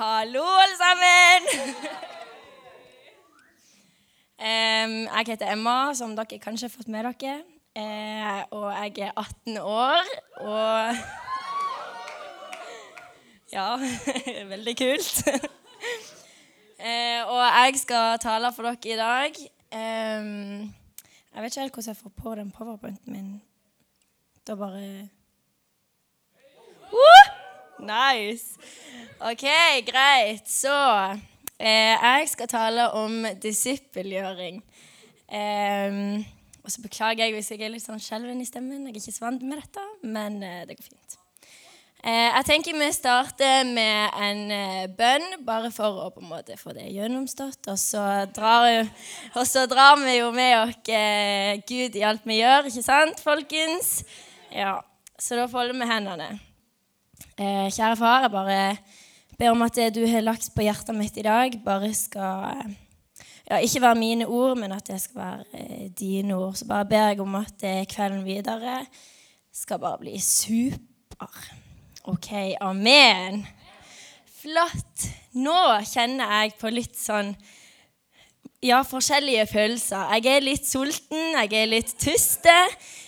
Hallo, alle sammen! um, jeg heter Emma, som dere kanskje har fått med dere. Uh, og jeg er 18 år, og Ja, veldig kult. uh, og jeg skal tale for dere i dag. Um, jeg vet ikke helt hvordan jeg får på den powerpointen min. Da bare! Nice. OK, greit. Så eh, jeg skal tale om disippelgjøring. Eh, og så beklager jeg hvis jeg er litt sånn skjelven i stemmen. Jeg er ikke så vant med dette, men eh, det går fint. Eh, jeg tenker vi starter med en eh, bønn, bare for å på en måte få det gjennomstått. Og så drar, og så drar vi jo med oss eh, Gud i alt vi gjør, ikke sant, folkens? Ja, Så da folder vi hendene. Eh, kjære far, jeg bare ber om at det du har lagt på hjertet mitt i dag, bare skal eh, ja, ikke være mine ord, men at det skal være eh, dine ord. Så bare ber jeg om at kvelden videre skal bare bli super. OK, amen. Flott. Nå kjenner jeg på litt sånn ja, forskjellige følelser. Jeg er litt sulten, jeg er litt tyste.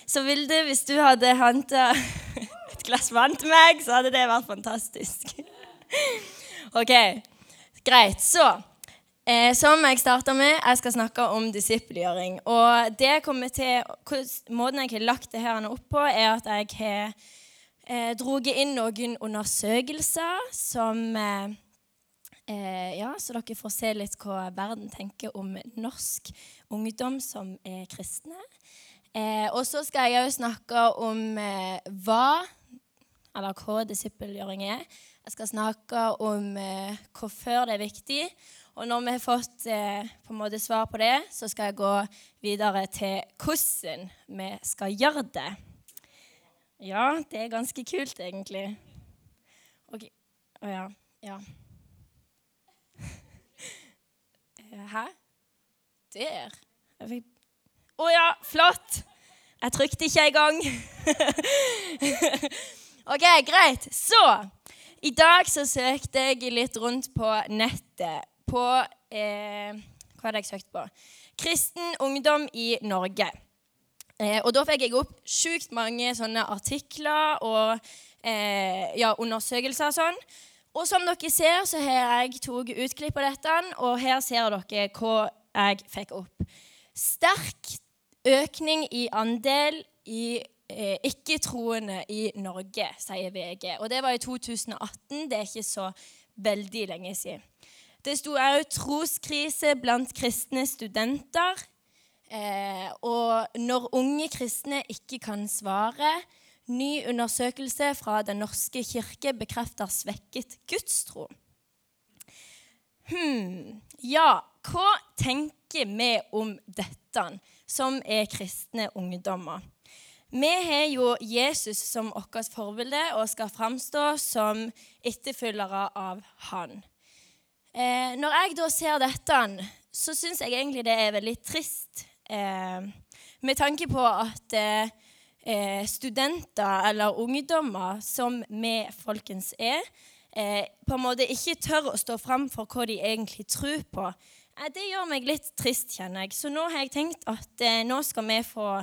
Så Vilde, hvis du hadde henta glass vann til meg, så hadde det vært fantastisk. OK, greit. Så eh, som jeg starta med, jeg skal snakke om disippelgjøring. Og det kommer til, Måten jeg har lagt det her opp på, er at jeg har eh, droget inn noen undersøkelser som eh, Eh, ja, så dere får se litt hva verden tenker om norsk ungdom som er kristne. Eh, og så skal jeg òg snakke om eh, hva, hva disippelgjøring er. Jeg skal snakke om eh, hvorfor det er viktig. Og når vi har fått eh, på en måte svar på det, så skal jeg gå videre til hvordan vi skal gjøre det. Ja, det er ganske kult, egentlig. Ok. Å ja. Ja. Hæ? Der? Jeg fikk Å ja, flott! Jeg trykte ikke engang. OK, greit. Så i dag så søkte jeg litt rundt på nettet på eh, Hva hadde jeg søkt på? Kristen ungdom i Norge. Eh, og da fikk jeg opp sjukt mange sånne artikler og eh, ja, undersøkelser og sånn. Og som dere ser, så har jeg tatt utklipp av dette, og her ser dere hva jeg fikk opp. Sterk økning i andel i ikke-troende i Norge, sier VG. Og det var i 2018. Det er ikke så veldig lenge siden. Det sto òg troskrise blant kristne studenter. Eh, og når unge kristne ikke kan svare, Ny undersøkelse fra Den norske kirke bekrefter svekket gudstro. Hmm, ja, hva tenker vi om dette som er kristne ungdommer? Vi har jo Jesus som vårt forbilde og skal framstå som etterfølgere av han. Eh, når jeg da ser dette, så syns jeg egentlig det er veldig trist. Eh, med tanke på at eh, studenter eller ungdommer, som vi folkens er, eh, på en måte ikke tør å stå fram for hva de egentlig tror på. Eh, det gjør meg litt trist, kjenner jeg. Så nå har jeg tenkt at eh, nå skal vi få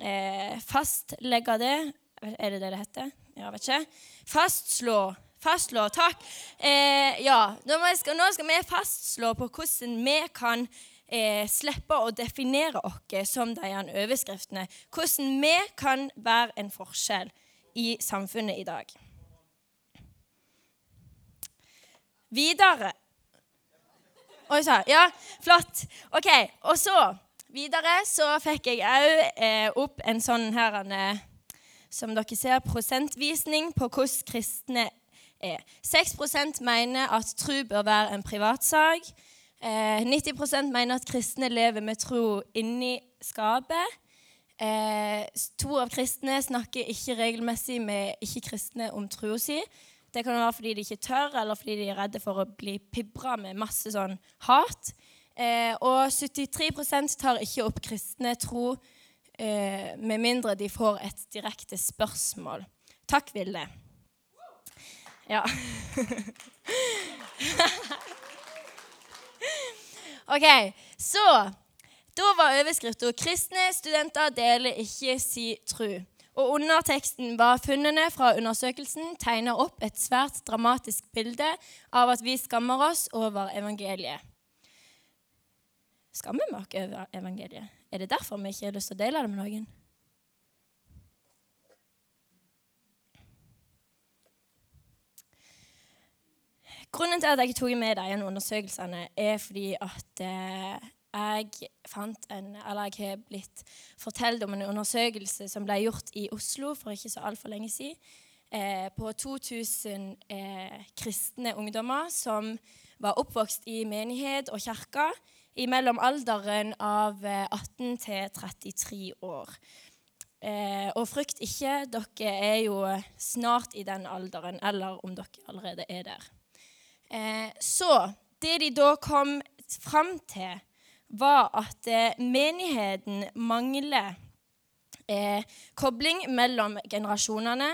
eh, fastlegge det. Er det det det heter? Ja, vet ikke. Fastslå. Fastslå, takk. Eh, ja, nå skal, nå skal vi fastslå på hvordan vi kan eh, slippe å definere oss som de overskriftene. Hvordan vi kan være en forskjell i samfunnet i dag. Videre Oi sann. Ja, flott. OK. Og så videre så fikk jeg òg eh, opp en sånn her eh, Som dere ser, prosentvisning på hvordan kristne er. 6% mener at tro bør være en privatsak. Eh, 90% mener at kristne lever med tro inni skapet. Eh, to av kristne snakker ikke regelmessig med ikke-kristne om troa si. Det kan være fordi de ikke tør, eller fordi de er redde for å bli pibra med masse sånn hat. Eh, og 73% tar ikke opp kristne tro eh, med mindre de får et direkte spørsmål. Takk, Vilde. Ja. OK, så Da var overskriften 'Kristne studenter deler ikke si tru'. Og underteksten var funnene fra undersøkelsen tegner opp et svært dramatisk bilde av at vi skammer oss over evangeliet. Skammer vi oss over evangeliet? Er det derfor vi ikke har lyst til å dele det med noen? Grunnen til at jeg tok med de undersøkelsene, er fordi at eh, jeg fant en, eller jeg har blitt fortalt om en undersøkelse som ble gjort i Oslo for ikke så altfor lenge siden. Eh, på 2000 eh, kristne ungdommer som var oppvokst i menighet og kirke mellom alderen av 18 eh, til 33 år. Eh, og frykt ikke, dere er jo snart i den alderen, eller om dere allerede er der. Eh, så det de da kom fram til, var at eh, menigheten mangler eh, kobling mellom generasjonene.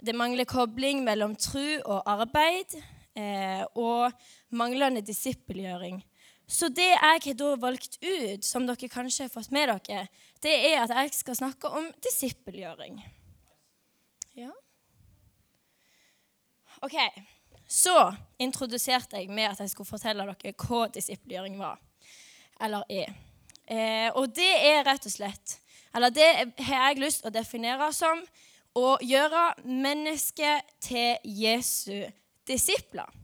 Det mangler kobling mellom tru og arbeid, eh, og manglende disippelgjøring. Så det jeg har da valgt ut, som dere kanskje har fått med dere, det er at jeg skal snakke om disippelgjøring. Ja. OK. Så introduserte jeg med at jeg skulle fortelle dere hva disippelgjøring var, eller er. Eh, og det er rett og slett Eller det har jeg lyst til å definere som å gjøre mennesket til Jesu disipler.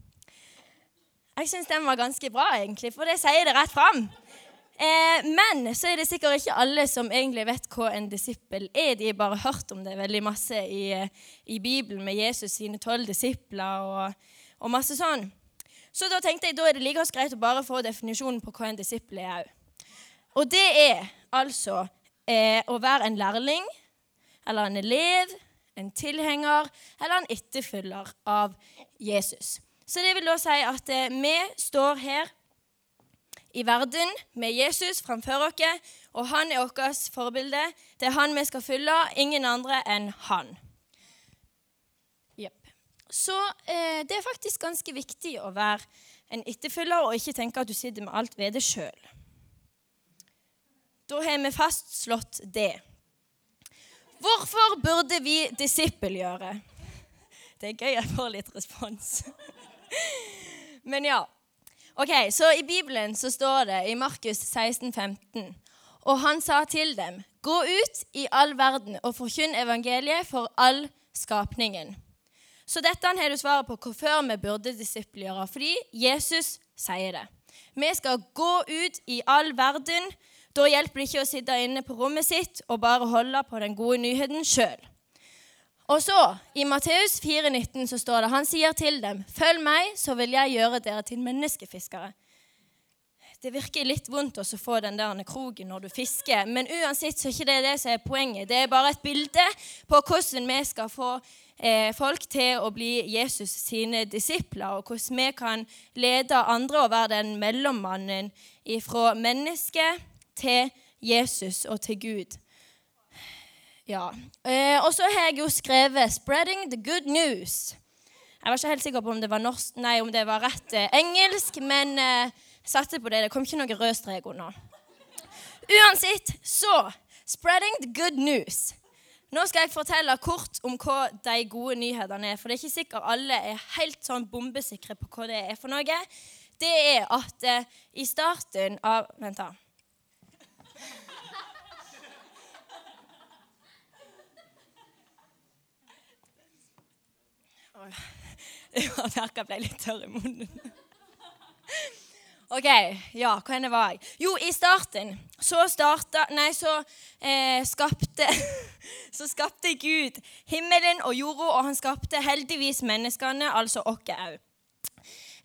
Jeg syns den var ganske bra, egentlig, for det sier det rett fram. Eh, men så er det sikkert ikke alle som egentlig vet hva en disippel er. De har bare hørt om det veldig masse i, i Bibelen med Jesus sine tolv disipler og, og, masse sånn. Så da tenkte jeg da er det like greit å bare få definisjonen på hva en disippel er òg. Og det er altså eh, å være en lærling eller en elev, en tilhenger eller en etterfølger av Jesus. Så det vil da si at eh, vi står her i verden med Jesus framfor oss, og han er vårt forbilde. Det er han vi skal følge, ingen andre enn han. Yep. Så eh, det er faktisk ganske viktig å være en etterfølger og ikke tenke at du sitter med alt ved det sjøl. Da har vi fastslått det. Hvorfor burde vi disippelgjøre? Det er gøy jeg får litt respons. Men ja. Ok, så I Bibelen så står det i Markus 16, 15, og han sa til dem, gå ut i all verden og forkynn evangeliet for all skapningen. Så dette har du svaret på hvorfor vi burde disiplgjøre, fordi Jesus sier det. Vi skal gå ut i all verden. Da hjelper det ikke å sitte inne på rommet sitt og bare holde på den gode nyheten sjøl. Og så, i Matteus 4,19 så står det Han sier til dem, 'Følg meg, så vil jeg gjøre dere til menneskefiskere'. Det virker litt vondt å få den der kroken når du fisker, men uansett så er ikke det det som er poenget. Det er bare et bilde på hvordan vi skal få eh, folk til å bli Jesus sine disipler, og hvordan vi kan lede andre og være den mellommannen fra menneske til Jesus og til Gud. Ja. Eh, og så har jeg jo skrevet 'Spreading the good news'. Jeg var ikke helt sikker på om det var, norsk, nei, om det var rett eh, engelsk, men eh, satte på det. Det kom ikke noen rød strek under. Uansett, så 'Spreading the good news'. Nå skal jeg fortelle kort om hva de gode nyhetene er. For det er ikke sikkert alle er helt sånn bombesikre på hva det er for noe. Det er at eh, i starten av Vent, da. Jeg merka jeg ble litt tørr i munnen. OK, ja, hva enn var jeg? Jo, i starten så starta Nei, så eh, skapte Så skapte Gud himmelen og jorda, og han skapte heldigvis menneskene, altså oss òg.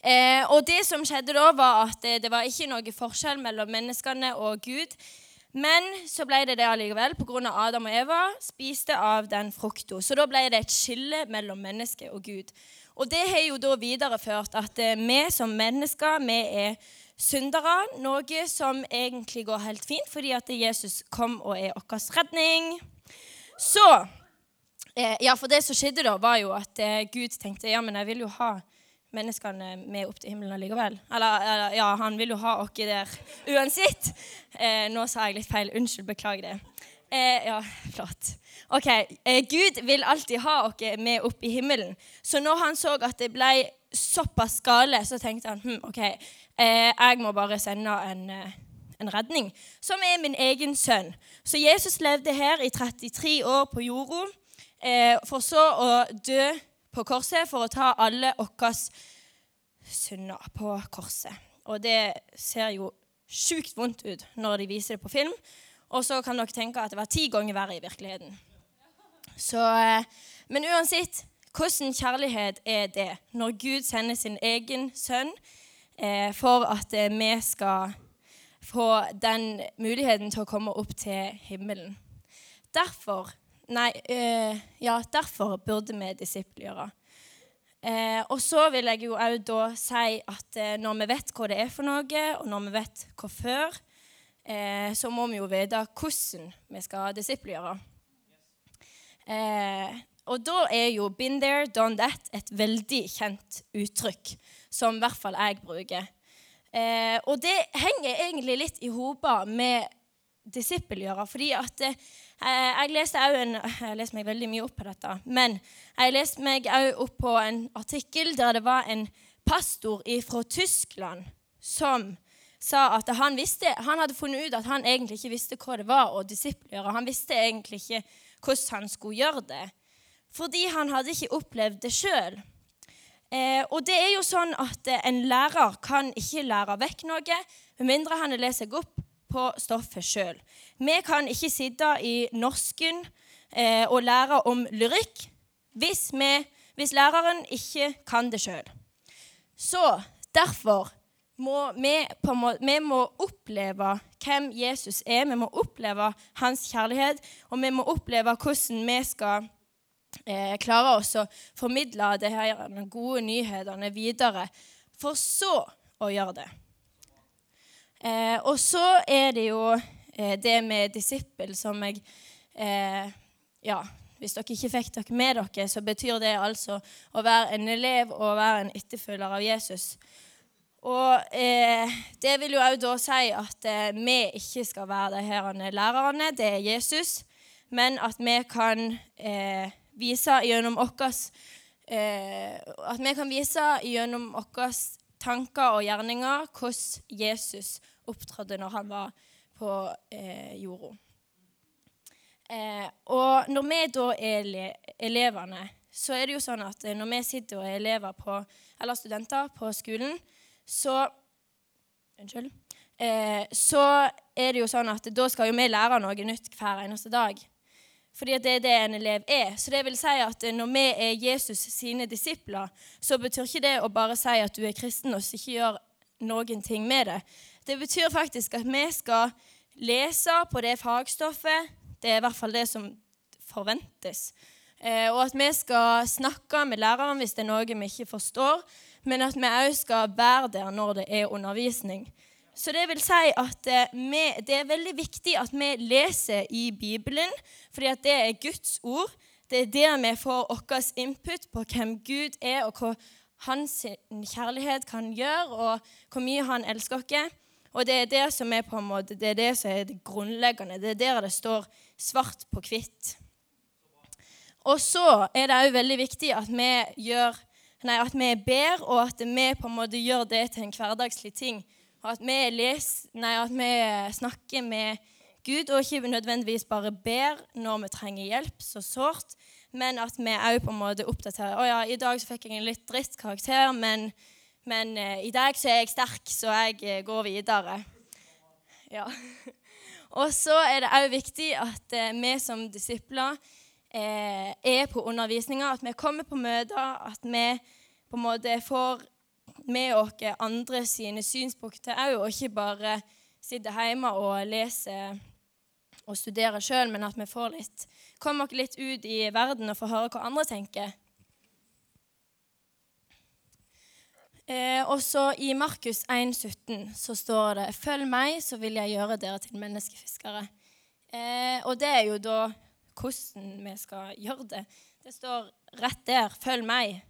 Eh, og det som skjedde da, var at det, det var ikke noe forskjell mellom menneskene og Gud. Men så ble det det allikevel pga. Adam og Eva spiste av den frukta. Så da ble det et skille mellom menneske og Gud. Og det har jo da videreført at eh, vi som mennesker vi er syndere, noe som egentlig går helt fint fordi at Jesus kom og er vår redning. Så eh, Ja, for det som skjedde da, var jo at eh, Gud tenkte ja, men jeg vil jo ha menneskene med opp til himmelen allikevel. Eller, eller ja, han vil jo ha oss der uansett. Eh, nå sa jeg litt feil. Unnskyld, beklager det. Eh, ja, flott. Ok, eh, Gud vil alltid ha oss med opp i himmelen. Så når han så at det ble såpass gale, så tenkte han hm, ok, eh, jeg må bare sende en, eh, en redning, som er min egen sønn. Så Jesus levde her i 33 år på jorda, eh, for så å dø på korset for å ta alle våre synder på korset. Og det ser jo sjukt vondt ut når de viser det på film. Og så kan dere tenke at det var ti ganger verre i virkeligheten. Så, eh, men uansett, hvordan kjærlighet er det når Gud sender sin egen sønn eh, for at eh, vi skal få den muligheten til å komme opp til himmelen? Derfor Nei, øh, ja, derfor burde vi disippelgjøre. Eh, og så vil jeg jo òg da si at eh, når vi vet hva det er for noe, og når vi vet hvorfor, eh, så må vi jo vite hvordan vi skal disippelgjøre. Eh, og da er jo 'been there, done that' et veldig kjent uttrykk, som i hvert fall jeg bruker. Eh, og det henger egentlig litt i hopa med disippelgjøre, fordi at eh, Eh, jeg leste en, jeg leste meg veldig mye opp på dette, men jeg leste meg òg opp på en artikkel der det var en pastor fra Tyskland som sa at han, visste, han hadde funnet ut at han egentlig ikke visste hva det var å disippelgjøre. Han visste egentlig ikke hvordan han skulle gjøre det, fordi han hadde ikke opplevd det sjøl. Eh, og det er jo sånn at en lærer kan ikke lære vekk noe med mindre han lest seg opp på stoffet sjøl. Vi kan ikke sitte i norsken eh, og lære om lyrikk hvis, vi, hvis læreren ikke kan det sjøl. Så derfor må vi, må, vi må oppleve hvem Jesus er. Vi må oppleve hans kjærlighet, og vi må oppleve hvordan vi skal eh, klare oss å formidle de gode nyhetene videre, for så å gjøre det. Eh, og så er det jo eh, det med disippel som jeg eh, Ja, hvis dere ikke fikk dere med dere, så betyr det altså å være en elev og være en etterfølger av Jesus. Og eh, det vil jo òg da si at eh, vi ikke skal være de her lærerne, det er Jesus, men at vi kan eh, vise gjennom vårt At vi kan vise gjennom våre tanker og gjerninger hvordan Jesus opptrådte når han var på eh, jorda. Eh, og når vi da er elevene, så er det jo sånn at når vi sitter og er elever på, eller studenter på skolen, så Unnskyld. Eh, så er det jo sånn at da skal jo vi lære noe nytt hver eneste dag. Fordi det er det en elev er. Så det vil si at når vi er Jesus sine disipler, så betyr ikke det å bare si at du er kristen og ikke gjør noen ting med det. Det betyr faktisk at vi skal lese på det fagstoffet. Det er i hvert fall det som forventes. Eh, og at vi skal snakke med læreren hvis det er noe vi ikke forstår, men at vi òg skal være der når det er undervisning. Så det vil si at eh, vi, det er veldig viktig at vi leser i Bibelen, fordi at det er Guds ord. Det er der vi får vår input på hvem Gud er, og hva hans kjærlighet kan gjøre, og hvor mye han elsker oss. Og det er det som er på en måte, det er det som er det grunnleggende. Det er der det står svart på hvitt. Og så er det òg veldig viktig at vi, gjør, nei, at vi ber, og at vi på en måte gjør det til en hverdagslig ting. Og at vi, les, nei, at vi snakker med Gud, og ikke nødvendigvis bare ber når vi trenger hjelp så sårt, men at vi òg på en måte oppdaterer. 'Å ja, i dag så fikk jeg en litt drittkarakter, men men eh, i dag så er jeg sterk, så jeg eh, går videre. Ja. Og så er det òg viktig at eh, vi som disipler eh, er på undervisninga, at vi kommer på møter, at vi på en måte får med oss andre sine synspunkter òg, og ikke bare sitter hjemme og leser og studerer sjøl, men at vi får litt, kommer litt ut i verden og får høre hva andre tenker. Eh, og så I Markus 1,17 så står det 'Følg meg, så vil jeg gjøre dere til menneskefiskere'. Eh, og det er jo da hvordan vi skal gjøre det. Det står rett der 'Følg meg'.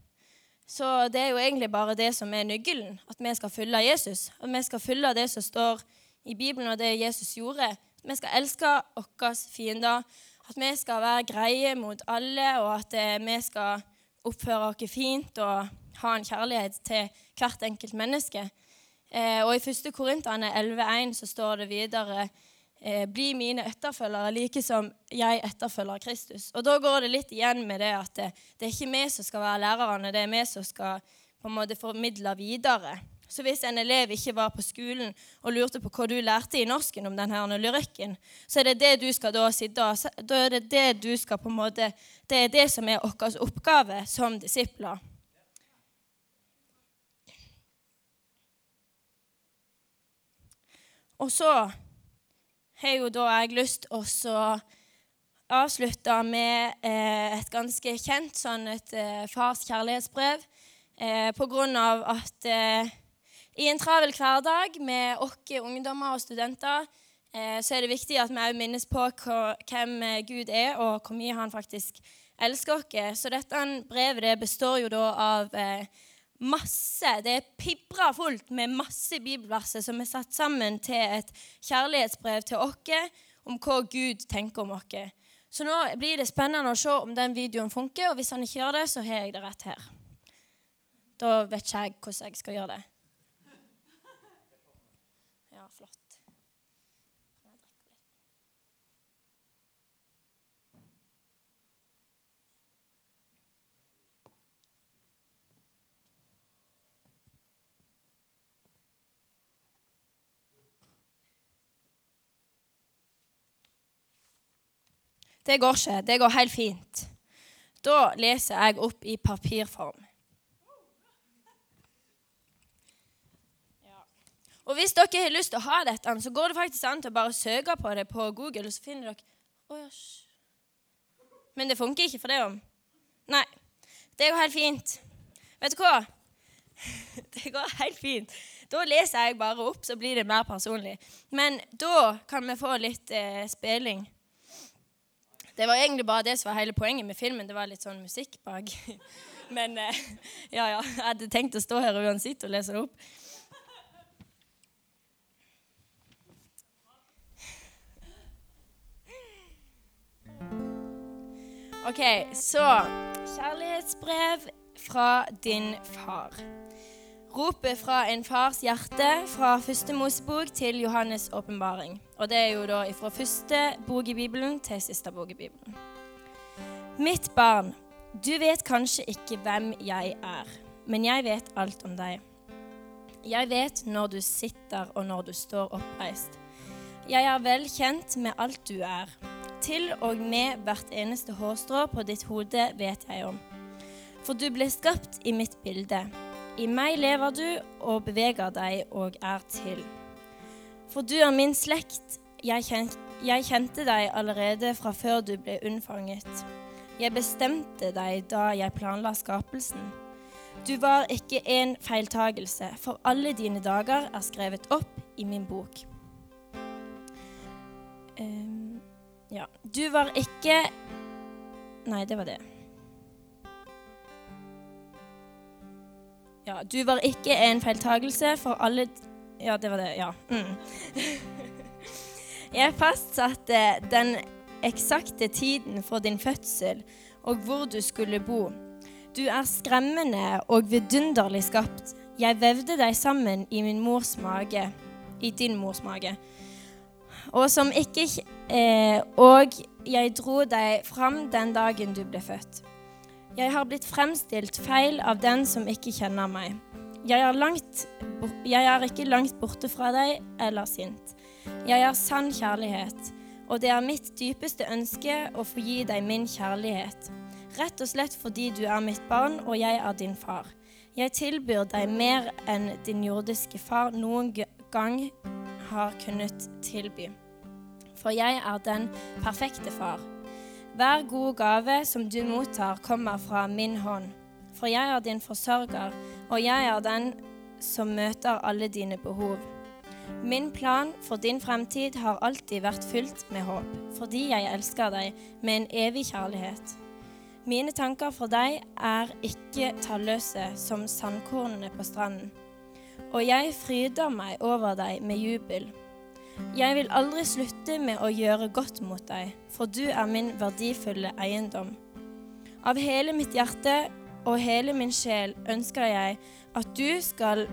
Så det er jo egentlig bare det som er nøkkelen, at vi skal følge Jesus. At vi skal følge det som står i Bibelen, og det Jesus gjorde. At vi skal elske våre fiender. At vi skal være greie mot alle, og at eh, vi skal oppføre oss fint og ha en kjærlighet til hvert enkelt menneske. Eh, og i 1. Korintene 11,1 så står det videre eh, bli mine etterfølgere like som jeg etterfølger Kristus. Og da går det litt igjen med det at det, det er ikke vi som skal være lærerne, det er vi som skal på en måte formidle videre. Så hvis en elev ikke var på skolen og lurte på hva du lærte i norsken om denne lyrikken, så er det det du skal da si da. Da er det det du skal på en måte Det er det som er vår oppgave som disipler. Og så har jo da jeg lyst til å avslutte med eh, et ganske kjent sånn et eh, fars kjærlighetsbrev. Eh, på grunn av at i en travel hverdag med oss ungdommer og studenter så er det viktig at vi òg minnes på hvem Gud er, og hvor mye han faktisk elsker oss. Så dette brevet det består jo da av masse Det er pibra fullt med masse bibelverser som er satt sammen til et kjærlighetsbrev til oss om hva Gud tenker om oss. Så nå blir det spennende å se om den videoen funker, og hvis han ikke gjør det, så har jeg det rett her. Da vet ikke jeg hvordan jeg skal gjøre det. Ja, flott. Det går ikke. Det går helt fint. Da leser jeg opp i papirform. Og hvis dere har lyst til å ha dette, så går det faktisk an til å bare søke på det på Google, og så finner dere oh. Men det funker ikke for det om. Nei. Det går helt fint. Vet du hva? Det går helt fint. Da leser jeg bare opp, så blir det mer personlig. Men da kan vi få litt eh, spilling. Det var egentlig bare det som var hele poenget med filmen. Det var litt sånn musikk bak. Men eh, ja, ja. Jeg hadde tenkt å stå her uansett og lese det opp. OK, så Kjærlighetsbrev fra din far. Ropet fra en fars hjerte fra første Mosebok til Johannes' åpenbaring. Og det er jo da fra første bok i Bibelen til siste bok i Bibelen. Mitt barn, du vet kanskje ikke hvem jeg er, men jeg vet alt om deg. Jeg vet når du sitter og når du står oppreist. Jeg er vel kjent med alt du er. Til og med hvert eneste hårstrå på ditt hode vet jeg om. For du ble skapt i mitt bilde. I meg lever du og beveger deg og er til. For du er min slekt. Jeg, kjent, jeg kjente deg allerede fra før du ble unnfanget. Jeg bestemte deg da jeg planla skapelsen. Du var ikke en feiltagelse, for alle dine dager er skrevet opp i min bok. Um, ja. Du var ikke Nei, det var det. Ja, du var ikke en feiltagelse for alle Ja, det var det. Ja. Mm. Jeg fastsatte den eksakte tiden for din fødsel og hvor du skulle bo. Du er skremmende og vidunderlig skapt. Jeg vevde deg sammen i min mors mage, i din mors mage. Og som ikke eh, Og jeg dro deg fram den dagen du ble født. Jeg har blitt fremstilt feil av den som ikke kjenner meg. Jeg er, langt, jeg er ikke langt borte fra deg eller sint. Jeg er sann kjærlighet, og det er mitt dypeste ønske å få gi deg min kjærlighet. Rett og slett fordi du er mitt barn, og jeg er din far. Jeg tilbyr deg mer enn din jordiske far noen gang har kunnet tilby. For jeg er den perfekte far. Hver god gave som du mottar, kommer fra min hånd. For jeg er din forsørger, og jeg er den som møter alle dine behov. Min plan for din fremtid har alltid vært fylt med håp, fordi jeg elsker deg med en evig kjærlighet. Mine tanker for deg er ikke talløse som sandkornene på stranden. Og jeg fryder meg over deg med jubel. Jeg vil aldri slutte med å gjøre godt mot deg, for du er min verdifulle eiendom. Av hele mitt hjerte og hele min sjel ønsker jeg at du skal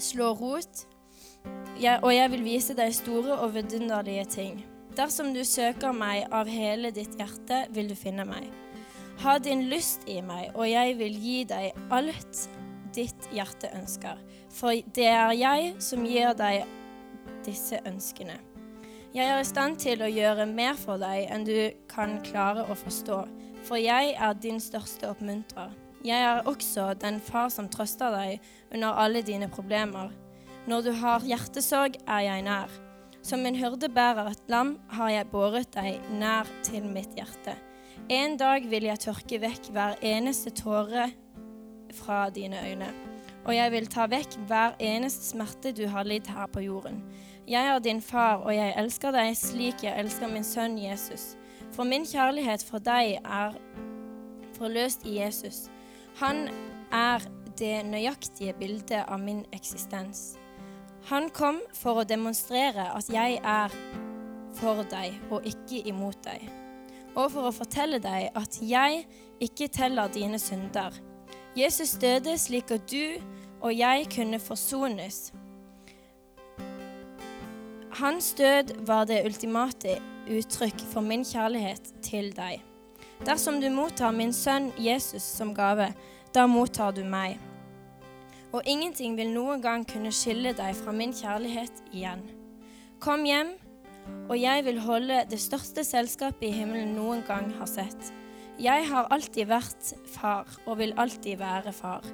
slå rot, og jeg vil vise deg store og vidunderlige ting. Dersom du søker meg av hele ditt hjerte, vil du finne meg. Ha din lyst i meg, og jeg vil gi deg alt ditt hjerte ønsker. For det er jeg som gir deg disse ønskene. Jeg er i stand til å gjøre mer for deg enn du kan klare å forstå, for jeg er din største oppmuntrer. Jeg er også den far som trøster deg under alle dine problemer. Når du har hjertesorg, er jeg nær. Som en hyrde bærer et lam, har jeg båret deg nær til mitt hjerte. En dag vil jeg tørke vekk hver eneste tåre fra dine øyne, og jeg vil ta vekk hver eneste smerte du har lidd her på jorden. Jeg er din far, og jeg elsker deg slik jeg elsker min sønn Jesus. For min kjærlighet for deg er forløst i Jesus. Han er det nøyaktige bildet av min eksistens. Han kom for å demonstrere at jeg er for deg og ikke imot deg, og for å fortelle deg at jeg ikke teller dine synder. Jesus døde slik at du og jeg kunne forsones. Hans død var det ultimate uttrykk for min kjærlighet til deg. Dersom du mottar min sønn Jesus som gave, da mottar du meg. Og ingenting vil noen gang kunne skille deg fra min kjærlighet igjen. Kom hjem, og jeg vil holde det største selskapet i himmelen noen gang har sett. Jeg har alltid vært far og vil alltid være far.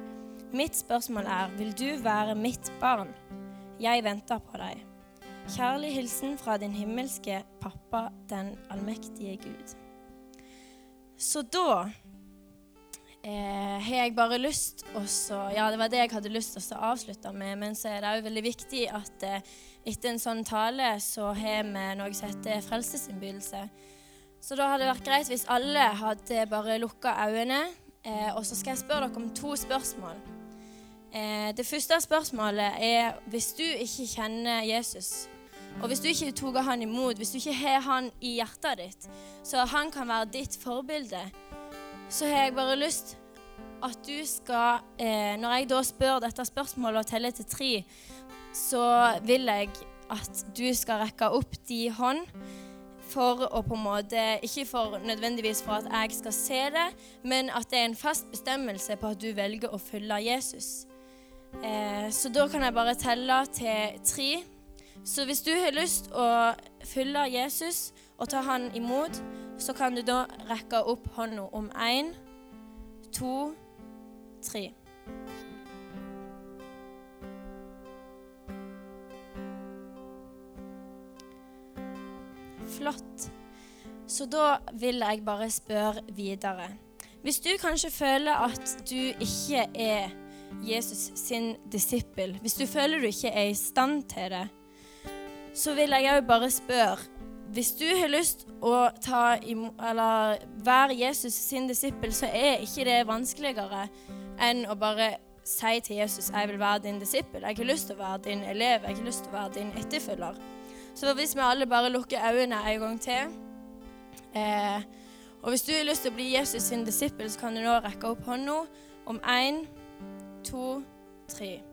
Mitt spørsmål er, vil du være mitt barn? Jeg venter på deg. Kjærlig hilsen fra din himmelske pappa, den allmektige Gud. Så da eh, har jeg bare lyst også, Ja, det var det jeg hadde lyst til å avslutte med, men så er det òg veldig viktig at eh, etter en sånn tale så har vi noe som heter frelsesinnbydelse. Så da hadde det vært greit hvis alle hadde bare lukka øynene. Eh, og så skal jeg spørre dere om to spørsmål. Eh, det første spørsmålet er hvis du ikke kjenner Jesus, og hvis du ikke tok han imot, hvis du ikke har han i hjertet ditt, så han kan være ditt forbilde, så har jeg bare lyst at du skal eh, Når jeg da spør dette spørsmålet og teller til tre, så vil jeg at du skal rekke opp de hånd for å på en måte Ikke for nødvendigvis for at jeg skal se det, men at det er en fast bestemmelse på at du velger å følge Jesus. Eh, så da kan jeg bare telle til tre. Så hvis du har lyst å følge Jesus og ta han imot, så kan du da rekke opp hånda om én, to, tre. Flott. Så da vil jeg bare spørre videre. Hvis du kanskje føler at du ikke er Jesus sin disippel, hvis du føler du ikke er i stand til det, så vil jeg òg bare spørre Hvis du har lyst å ta eller være Jesus sin disippel, så er ikke det vanskeligere enn å bare si til Jesus jeg vil være din disippel. Jeg har lyst til å være din elev. Jeg har lyst til å være din etterfølger. Så hvis vi alle bare lukker øynene en gang til eh, Og hvis du har lyst til å bli Jesus sin disippel, så kan du nå rekke opp hånda om én, to, tre.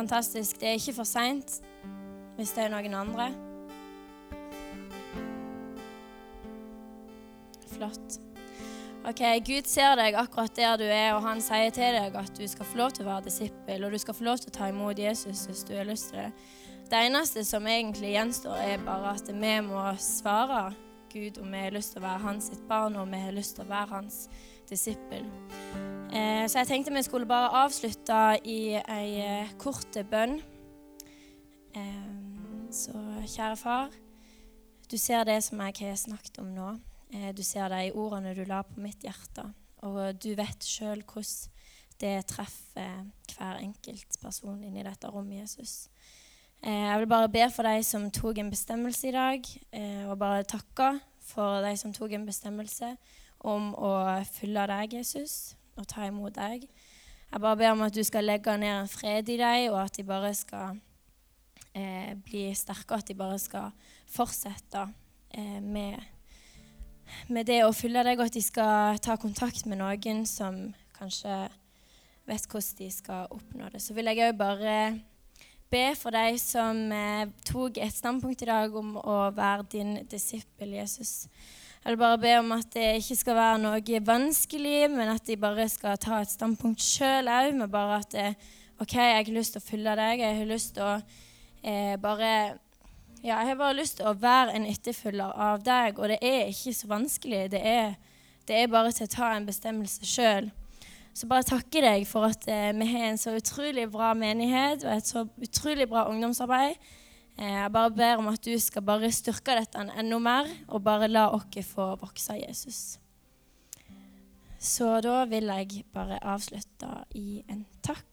Fantastisk. Det er ikke for seint hvis det er noen andre. Flott. Ok, Gud ser deg akkurat der du er, og han sier til deg at du skal få lov til å være disippel, og du skal få lov til å ta imot Jesus hvis du har lyst til det. Det eneste som egentlig gjenstår, er bare at vi må svare Gud om vi har lyst til å være hans sitt barn, og vi har lyst til å være hans disippel. Eh, så jeg tenkte vi skulle bare avslutte i ei eh, kort bønn. Eh, så kjære far, du ser det som jeg har snakket om nå. Eh, du ser de ordene du la på mitt hjerte. Og du vet sjøl hvordan det treffer hver enkelt person inni dette rommet, Jesus. Eh, jeg vil bare be for de som tok en bestemmelse i dag, eh, og bare takke for de som tok en bestemmelse om å følge deg, Jesus, og ta imot deg. Jeg bare ber om at du skal legge ned en fred i dem, og at de bare skal eh, bli sterke, og at de bare skal fortsette eh, med, med, det å følge deg, og at de skal ta kontakt med noen som kanskje vet hvordan de skal oppnå det. Så vil jeg òg bare be for deg som eh, tok et standpunkt i dag om å være din disippel, Jesus. Jeg vil bare be om at det ikke skal være noe vanskelig, men at de bare skal ta et standpunkt sjøl òg. Med bare at det, OK, jeg har lyst til å følge deg. Jeg har lyst til å eh, bare Ja, jeg har bare lyst til å være en etterfølger av deg, og det er ikke så vanskelig. Det er, det er bare til å ta en bestemmelse sjøl. Så bare takker deg for at eh, vi har en så utrolig bra menighet og et så utrolig bra ungdomsarbeid. Eh, jeg bare ber om at du skal bare styrke dette enda mer, og bare la oss få vokse Jesus. Så da vil jeg bare avslutte i en takk.